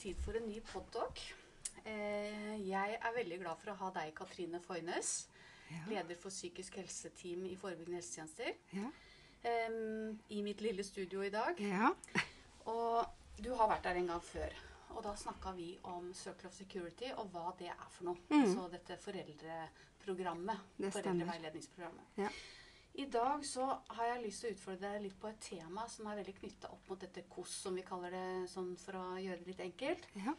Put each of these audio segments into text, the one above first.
tid for en ny podtalk. Eh, jeg er veldig glad for å ha deg, Katrine Foynes. Ja. Leder for psykisk helseteam i forebyggende helsetjenester. Ja. I mitt lille studio i dag. ja. Og du har vært der en gang før. Og da snakka vi om Circle of Security og hva det er for noe. Mm. Altså dette foreldreprogrammet. Det. Foreldreveiledningsprogrammet. Ja. I dag så har jeg lyst til å utfordre deg litt på et tema som er veldig knytta opp mot dette KOS, som vi kaller det sånn for å gjøre det litt enkelt. ja.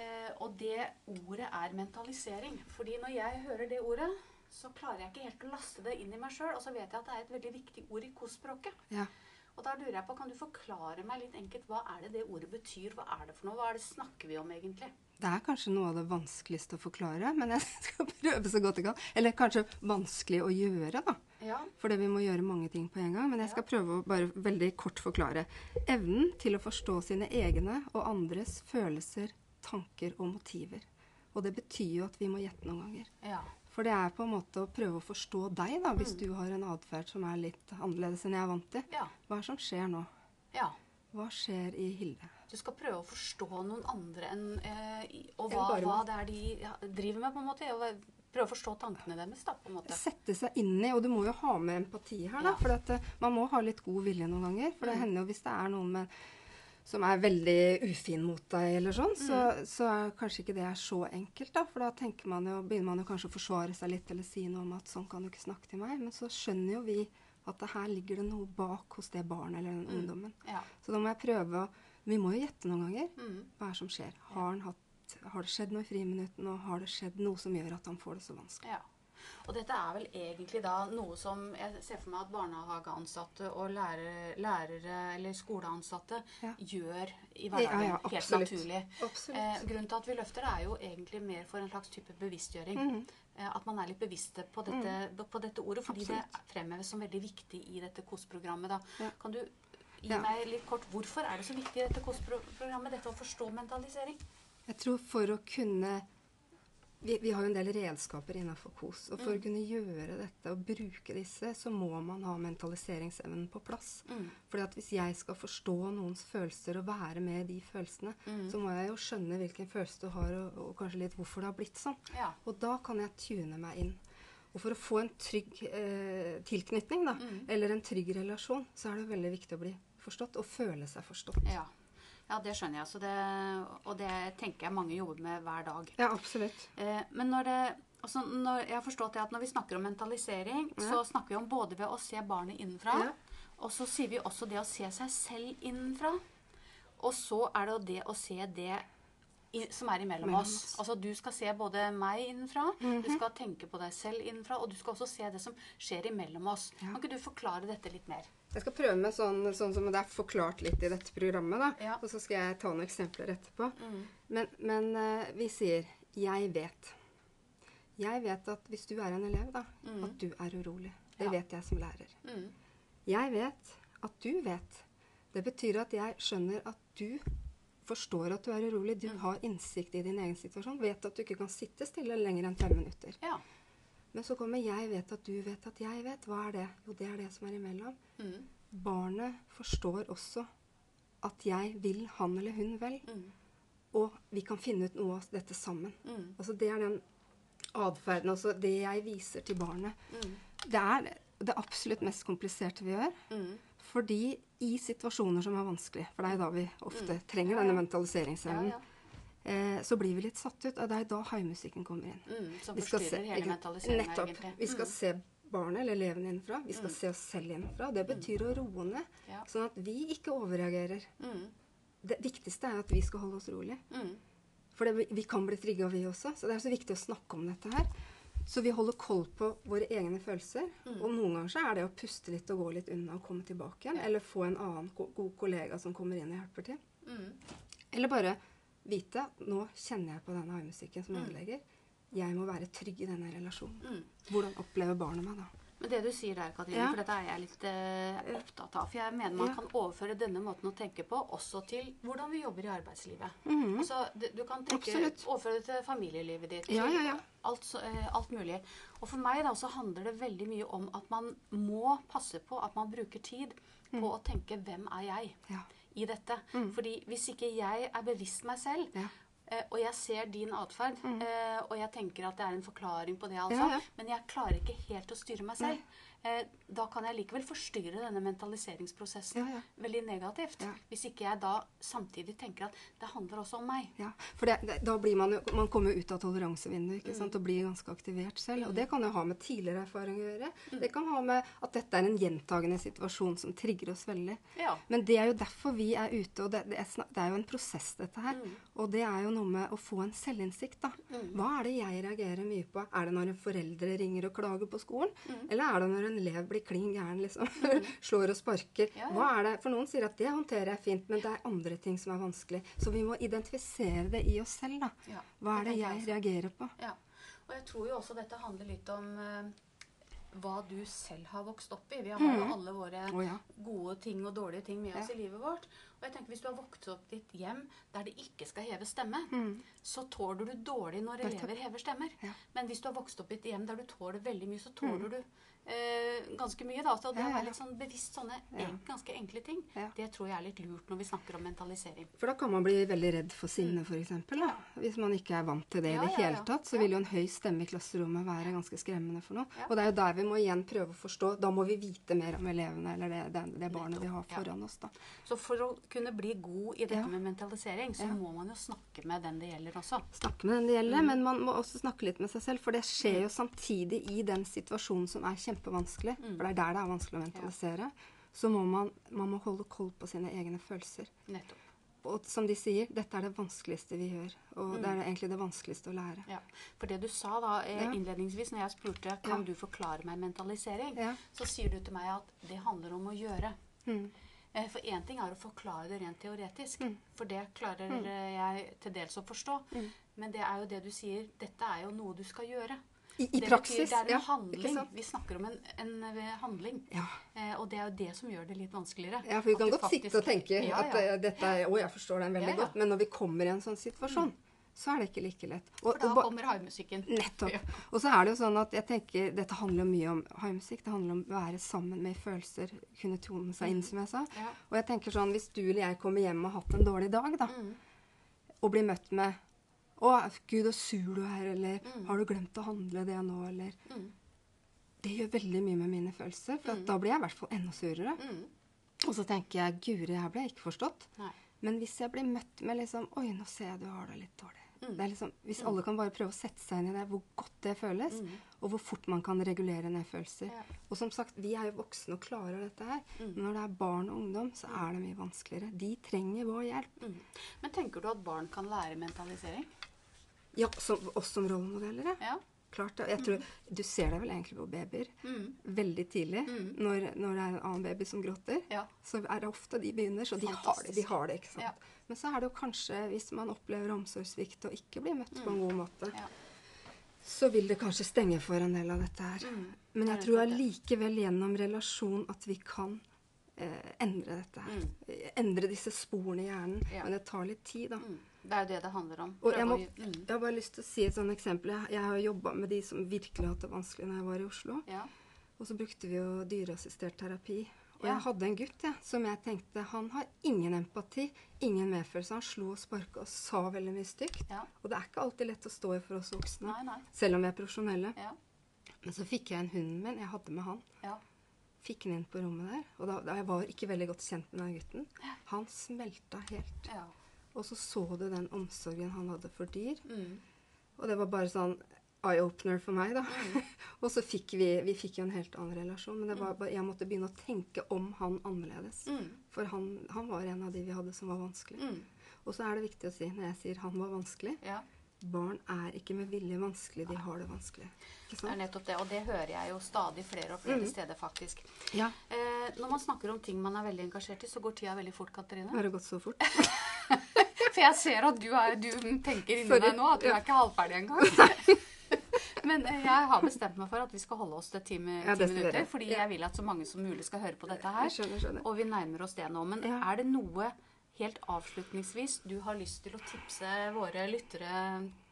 Eh, og det ordet er mentalisering. Fordi når jeg hører det ordet, så klarer jeg ikke helt å laste det inn i meg sjøl. Og så vet jeg at det er et veldig viktig ord i KOS-språket. ja. Og da lurer jeg på, Kan du forklare meg litt enkelt hva er det det ordet betyr? Hva er det for noe? Hva er det snakker vi om egentlig? Det er kanskje noe av det vanskeligste å forklare, men jeg skal prøve så godt jeg kan. Eller kanskje vanskelig å gjøre, da. Ja. Fordi vi må gjøre mange ting på en gang. Men jeg skal prøve å bare veldig kort forklare. Evnen til å forstå sine egne og andres følelser, tanker og motiver. Og det betyr jo at vi må gjette noen ganger. Ja. For det er på en måte å prøve å forstå deg, da, hvis du har en atferd som er litt annerledes enn jeg er vant til. Ja. Hva er det som skjer nå? ja. Hva skjer i Hilde? Du skal prøve å forstå noen andre enn eh, Og hva, hva det er de driver med, på en måte. Og prøve å forstå tankene deres, da, på en måte. Sette seg inn i, og du må jo ha med empati her, da. Ja. For at, eh, man må ha litt god vilje noen ganger. For det Mm. hender jo hvis det er noen med, som er veldig ufin mot deg, eller sånn, så, Mm. så er kanskje ikke det er så enkelt, da. For da tenker man jo, begynner man jo kanskje å forsvare seg litt, eller si noe om at sånn kan du ikke snakke til meg. Men så skjønner jo vi at det her ligger det noe bak hos det barnet eller den Mm. ungdommen. Ja. Så da må jeg prøve å Vi må jo gjette noen ganger. Mm. Hva er det som skjer? Har, han hatt, har det skjedd noe i friminuttene, og har det skjedd noe som gjør at han får det så vanskelig? Ja. Og dette er vel egentlig da noe som jeg ser for meg at barnehageansatte og lærere, lærere eller skoleansatte Ja. gjør i hverdagen. ja, helt absolutt. naturlig. Absolutt. Eh, grunnen til at vi løfter det, er jo egentlig mer for en slags type bevisstgjøring. Mhm. Eh, at man er litt bevisste på dette, på dette ordet, fordi det fremheves som veldig viktig i dette KOS-programmet. Ja. Kan du gi Ja. meg litt kort hvorfor er det så viktig i dette KOS-programmet, dette å forstå mentalisering? Jeg tror for å kunne vi, vi har jo en del redskaper innenfor KOS. Og for å kunne gjøre dette og bruke disse, så må man ha mentaliseringsevnen på plass. Mm. Fordi at hvis jeg skal forstå noens følelser og være med de følelsene, Mm. så må jeg jo skjønne hvilken følelse du har, og, og kanskje litt hvorfor det har blitt sånn. Ja. Og da kan jeg tune meg inn. Og for å få en trygg eh, tilknytning, da, Mm. eller en trygg relasjon, så er det veldig viktig å bli forstått og føle seg forstått. Ja. Ja, det skjønner jeg. Det, og det tenker jeg mange jobber med hver dag. Ja, absolutt. Eh, men når det altså når, Jeg har forstått det at når vi snakker om mentalisering, Ja. så snakker vi om både ved å se barnet innenfra, Ja. og så sier vi også det å se seg selv innenfra. Og så er det det å se det i, som er imellom oss. oss. Altså Du skal se både meg innenfra, du Mhm. skal tenke på deg selv innenfra, og du skal også se det som skjer imellom oss. Ja. Kan ikke du forklare dette litt mer? Jeg skal prøve med sånn, sånn som det er forklart litt i dette programmet. da. Ja. Og så skal jeg ta noen eksempler etterpå. Men, men uh, vi sier 'jeg vet'. Jeg vet at hvis du er en elev, da, Mm. at du er urolig. Det Ja. vet jeg som lærer. Mm. Jeg vet at du vet. Det betyr at jeg skjønner at du forstår at du er urolig. Du Mm. har innsikt i din egen situasjon. Vet at du ikke kan sitte stille lenger enn fem minutter. Ja. Men så kommer 'jeg vet at du vet at jeg vet'. Hva er det? Jo, det er det som er imellom. Mm. Barnet forstår også at jeg vil han eller hun vel, Mm. og vi kan finne ut noe av dette sammen. Mm. Altså Det er den atferden, også. det jeg viser til barnet. Mm. Det er det absolutt mest kompliserte vi gjør. Mm. Fordi i situasjoner som er vanskelig, for det er jo da vi ofte trenger denne mentaliseringsevnen, Ja, ja. Eh, så blir vi litt satt ut. Og det er da haimusikken kommer inn. Mm. Som forstyrrer se- hele mentaliseringen. Nettopp. egentlig. Vi skal Mm. se barnet eller eleven innenfra. Vi skal Mm. se oss selv innenfra. Det betyr å roe ned, Ja. sånn at vi ikke overreagerer. Mm. Det viktigste er at vi skal holde oss rolig. Mm. For det, vi kan bli trigga, vi også. Så det er så viktig å snakke om dette her. Så vi holder koll på våre egne følelser. Mm. Og noen ganger så er det å puste litt og gå litt unna og komme tilbake igjen. Ja. Eller få en annen god kollega som kommer inn og hjelper til. Mm. Eller bare vite at nå kjenner jeg på denne armmusikken som Mm. ødelegger. Jeg må være trygg i denne relasjonen. Mm. Hvordan opplever barnet meg da? Men det du sier der, Katrine, Ja. for dette er jeg litt uh, opptatt av. For jeg mener man Ja. kan overføre denne måten å tenke på også til hvordan vi jobber i arbeidslivet. Mhm. Altså, du, du kan tenke, Absolutt. overføre det til familielivet ditt. Ja, ja, ja. Alt, eh, alt mulig. Og for meg da, så handler det veldig mye om at man må passe på at man bruker tid på å tenke 'hvem er jeg?' Mm. Ja. I dette. Fordi hvis ikke jeg er bevisst meg selv, Ja. Eh, og jeg ser din atferd, eh, og jeg tenker at det er en forklaring på det, altså, Ja, ja. men jeg klarer ikke helt å styre meg selv, eh, da kan jeg likevel forstyrre denne mentaliseringsprosessen Ja, veldig negativt. Hvis ikke jeg da samtidig tenker at det handler også om meg. Ja, for det, det, da blir man jo Man kommer ut av toleransevinduet ikke Mm. sant, og blir ganske aktivert selv. Og det kan jo ha med tidligere erfaring å gjøre. Mm. Det kan ha med at dette er en gjentagende situasjon som trigger oss veldig. Men det er jo derfor vi er ute, og det, er, det er jo en prosess, dette her. Mm. Og det er jo noe med å få en selvinnsikt, da. Hva er det jeg reagerer mye på? Er det når en foreldre ringer og klager på skolen? Mm. Eller er det når en elev blir klin gæren, liksom? Slår og sparker? Ja, ja. Hva er det? For noen sier at det håndterer jeg fint, men det er andre ting som er vanskelig. Så vi må identifisere det i oss selv, da. Ja, Hva er det jeg reagerer på? Ja. Og jeg tror jo også dette handler litt om eh, hva du selv har vokst opp i. Vi har jo alle våre oh, ja. gode ting og dårlige ting med oss Ja. i livet vårt. Og jeg tenker Hvis du har vokst opp i et hjem der det ikke skal heve stemme, så tåler du dårlig når elever hever stemmer. Ja. Men hvis du har vokst opp i et hjem der du tåler veldig mye, så tåler du eh, ganske mye. da. Så det Ja, å være litt sånn bevisst sånne Ja. en, ganske enkle ting, Ja. det tror jeg er litt lurt når vi snakker om mentalisering. For da kan man bli veldig redd for sinne, for eksempel, da. Hvis man ikke er vant til det Ja, i det ja, hele ja. tatt, så Ja. vil jo en høy stemme i klasserommet være ganske skremmende for noe. Ja. Og det er jo der vi må igjen prøve å forstå. Da må vi vite mer om elevene eller det, det, det barnet vi har Ja. foran oss, da. Så for å kunne bli god i dette Ja. med mentalisering, så Ja. må man jo snakke med den det gjelder også. Snakke med den det gjelder, men man må også snakke litt med seg selv. For det skjer jo samtidig i den situasjonen som er kjempevanskelig. For det er der det er vanskelig å mentalisere. Så må man, man må holde koll på sine egne følelser. Nettopp. Og som de sier, dette er det vanskeligste vi gjør. Og det er egentlig det vanskeligste å lære. Ja, For det du sa da eh, Ja. innledningsvis når jeg spurte kan Ja. du forklare meg mentalisering, Ja. så sier du til meg at det handler om å gjøre. Mm. Eh, For én ting er å forklare det rent teoretisk, Mm. for det klarer mm. jeg til dels å forstå. Men det er jo det du sier, dette er jo noe du skal gjøre. I, i det praksis. betyr det er en ja, handling. Vi snakker om en, en eh, handling. Ja. Eh, og det er jo det som gjør det litt vanskeligere. Ja, for vi kan godt godt sitte og tenke Ja, at eh, dette er Å, jeg forstår den veldig godt. Men når vi kommer i en sånn situasjon, så er det ikke like lett. Og, For da og kommer haimusikken. Nettopp. Og så er det jo sånn at jeg tenker Dette handler jo mye om haimusikk. Det handler om å være sammen med følelser, kunne tone seg inn, som jeg sa. Og jeg tenker sånn, hvis du eller jeg kommer hjem og har hatt en dårlig dag, da, Mm. og blir møtt med Å, gud, så sur du er, eller Mm. Har du glemt å handle det nå, eller Mm. Det gjør veldig mye med mine følelser, for at da blir jeg i hvert fall enda surere. Mm. Og så tenker jeg guri, her ble jeg ikke forstått. Nei. Men hvis jeg blir møtt med liksom Oi, nå ser jeg du har det litt dårlig. Mm. Det er liksom, hvis alle kan bare prøve å sette seg inn i det, hvor godt det føles, og hvor fort man kan regulere ned følelser. Mm. Ja. Og som sagt, vi er jo voksne og klarer dette her. Mm. Men når det er barn og ungdom, så er det mye vanskeligere. De trenger vår hjelp. Mm. Men tenker du at barn kan lære mentalisering? Ja, som, oss som rollemodeller, ja. Klart det. Jeg tror, Du ser det vel egentlig på babyer. Mm. Veldig tidlig, Mm. når, når det er en annen baby som gråter. Ja. så er det ofte de begynner. Så de har det. De har det, ikke sant? Ja. Men så er det jo kanskje, hvis man opplever omsorgssvikt og ikke blir møtt på en god måte, Mm. Ja. så vil det kanskje stenge for en del av dette her. Mm. Men jeg tror allikevel gjennom relasjon at vi kan eh, endre dette her. Mm. Endre disse sporene i hjernen. Ja. Men det tar litt tid, da. Mm. Det er jo det det handler om. Og jeg, må, mm. jeg har bare lyst til å si et sånt eksempel. Jeg, jeg har jobba med de som virkelig har hatt det vanskelig når jeg var i Oslo. Ja. Og så brukte vi jo dyreassistert terapi. Og jeg hadde en gutt jeg, som jeg tenkte han har ingen empati, ingen medfølelse. Han slo og sparka og sa veldig mye stygt. Ja. Og det er ikke alltid lett å stå i for oss voksne, Nei, nei. selv om vi er profesjonelle. Ja. Men så fikk jeg en hund min. Jeg hadde med han. Ja. Fikk han inn på rommet der. Og da, da jeg var ikke veldig godt kjent med den gutten. Han smelta helt. ja. Og så så du den omsorgen han hadde for dyr. Mm. Og det var bare sånn eye-opener for meg, da. Mm. og så fikk vi, vi fikk jo en helt annen relasjon. Men det var bare, jeg måtte begynne å tenke om han annerledes. Mm. For han, han var en av de vi hadde som var vanskelig. Mm. Og så er det viktig å si når jeg sier han var vanskelig Ja. Barn er ikke med vilje vanskelig, de har det vanskelig. Det er nettopp det. Og det hører jeg jo stadig flere og flere steder, faktisk. Ja. Eh, når man snakker om ting man er veldig engasjert i, så går tida veldig fort, Katrine. Har det gått så fort? For jeg ser at du, er, du tenker inni Sorry. deg nå at du er ikke halvferdig engang. Men eh, jeg har bestemt meg for at vi skal holde oss til ti, Ja, minutter. Fordi Ja. jeg vil at så mange som mulig skal høre på dette her. Jeg skjønner, skjønner. Og vi nærmer oss det nå. Men Ja. er det noe helt avslutningsvis du har lyst til å tipse våre lyttere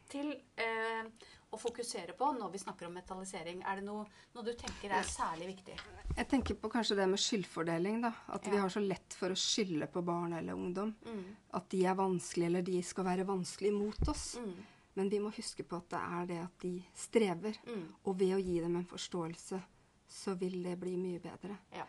til eh, å fokusere på når vi snakker om metallisering? Er det noe, noe du tenker er særlig viktig? Jeg tenker på kanskje det med skyldfordeling. da. At vi har så lett for å skylde på barn eller ungdom. Mm. At de er vanskelige, eller de skal være vanskelige mot oss. Mm. Men vi må huske på at det er det at de strever. Mm. Og ved å gi dem en forståelse, så vil det bli mye bedre. Ja.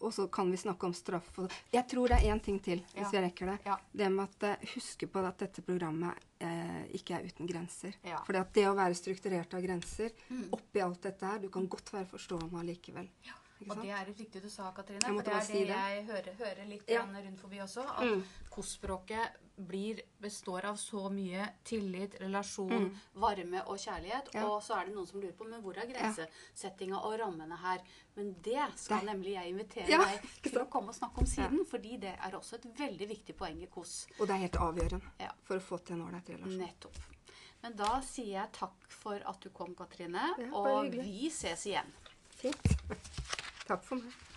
Og så kan vi snakke om straff. Jeg tror det er én ting til, hvis Ja. vi rekker det. Ja. Det med at eh, huske på at dette programmet eh, ikke er uten grenser. Ja. For det å være strukturert av grenser Mm. oppi alt dette her Du kan godt være forstående allikevel. Ikke Og det er litt viktig du sa, Katrine. For det er si det jeg hører, hører litt Ja. rundt forbi også. At Mm. kostspråket blir, består av så mye tillit, relasjon, Mm. varme og kjærlighet. Ja. Og så er det noen som lurer på men hvor er grensesettinga og rammene her. Men det skal Det- nemlig jeg invitere Ja, deg til å komme og snakke om siden. Fordi det er også et veldig viktig poeng i KOS. Og det er helt avgjørende Ja. for å få til en ålreit relasjon. Nettopp. Men da sier jeg takk for at du kom, Katrine. Og hyggelig. vi ses igjen. Fint. Takk for meg.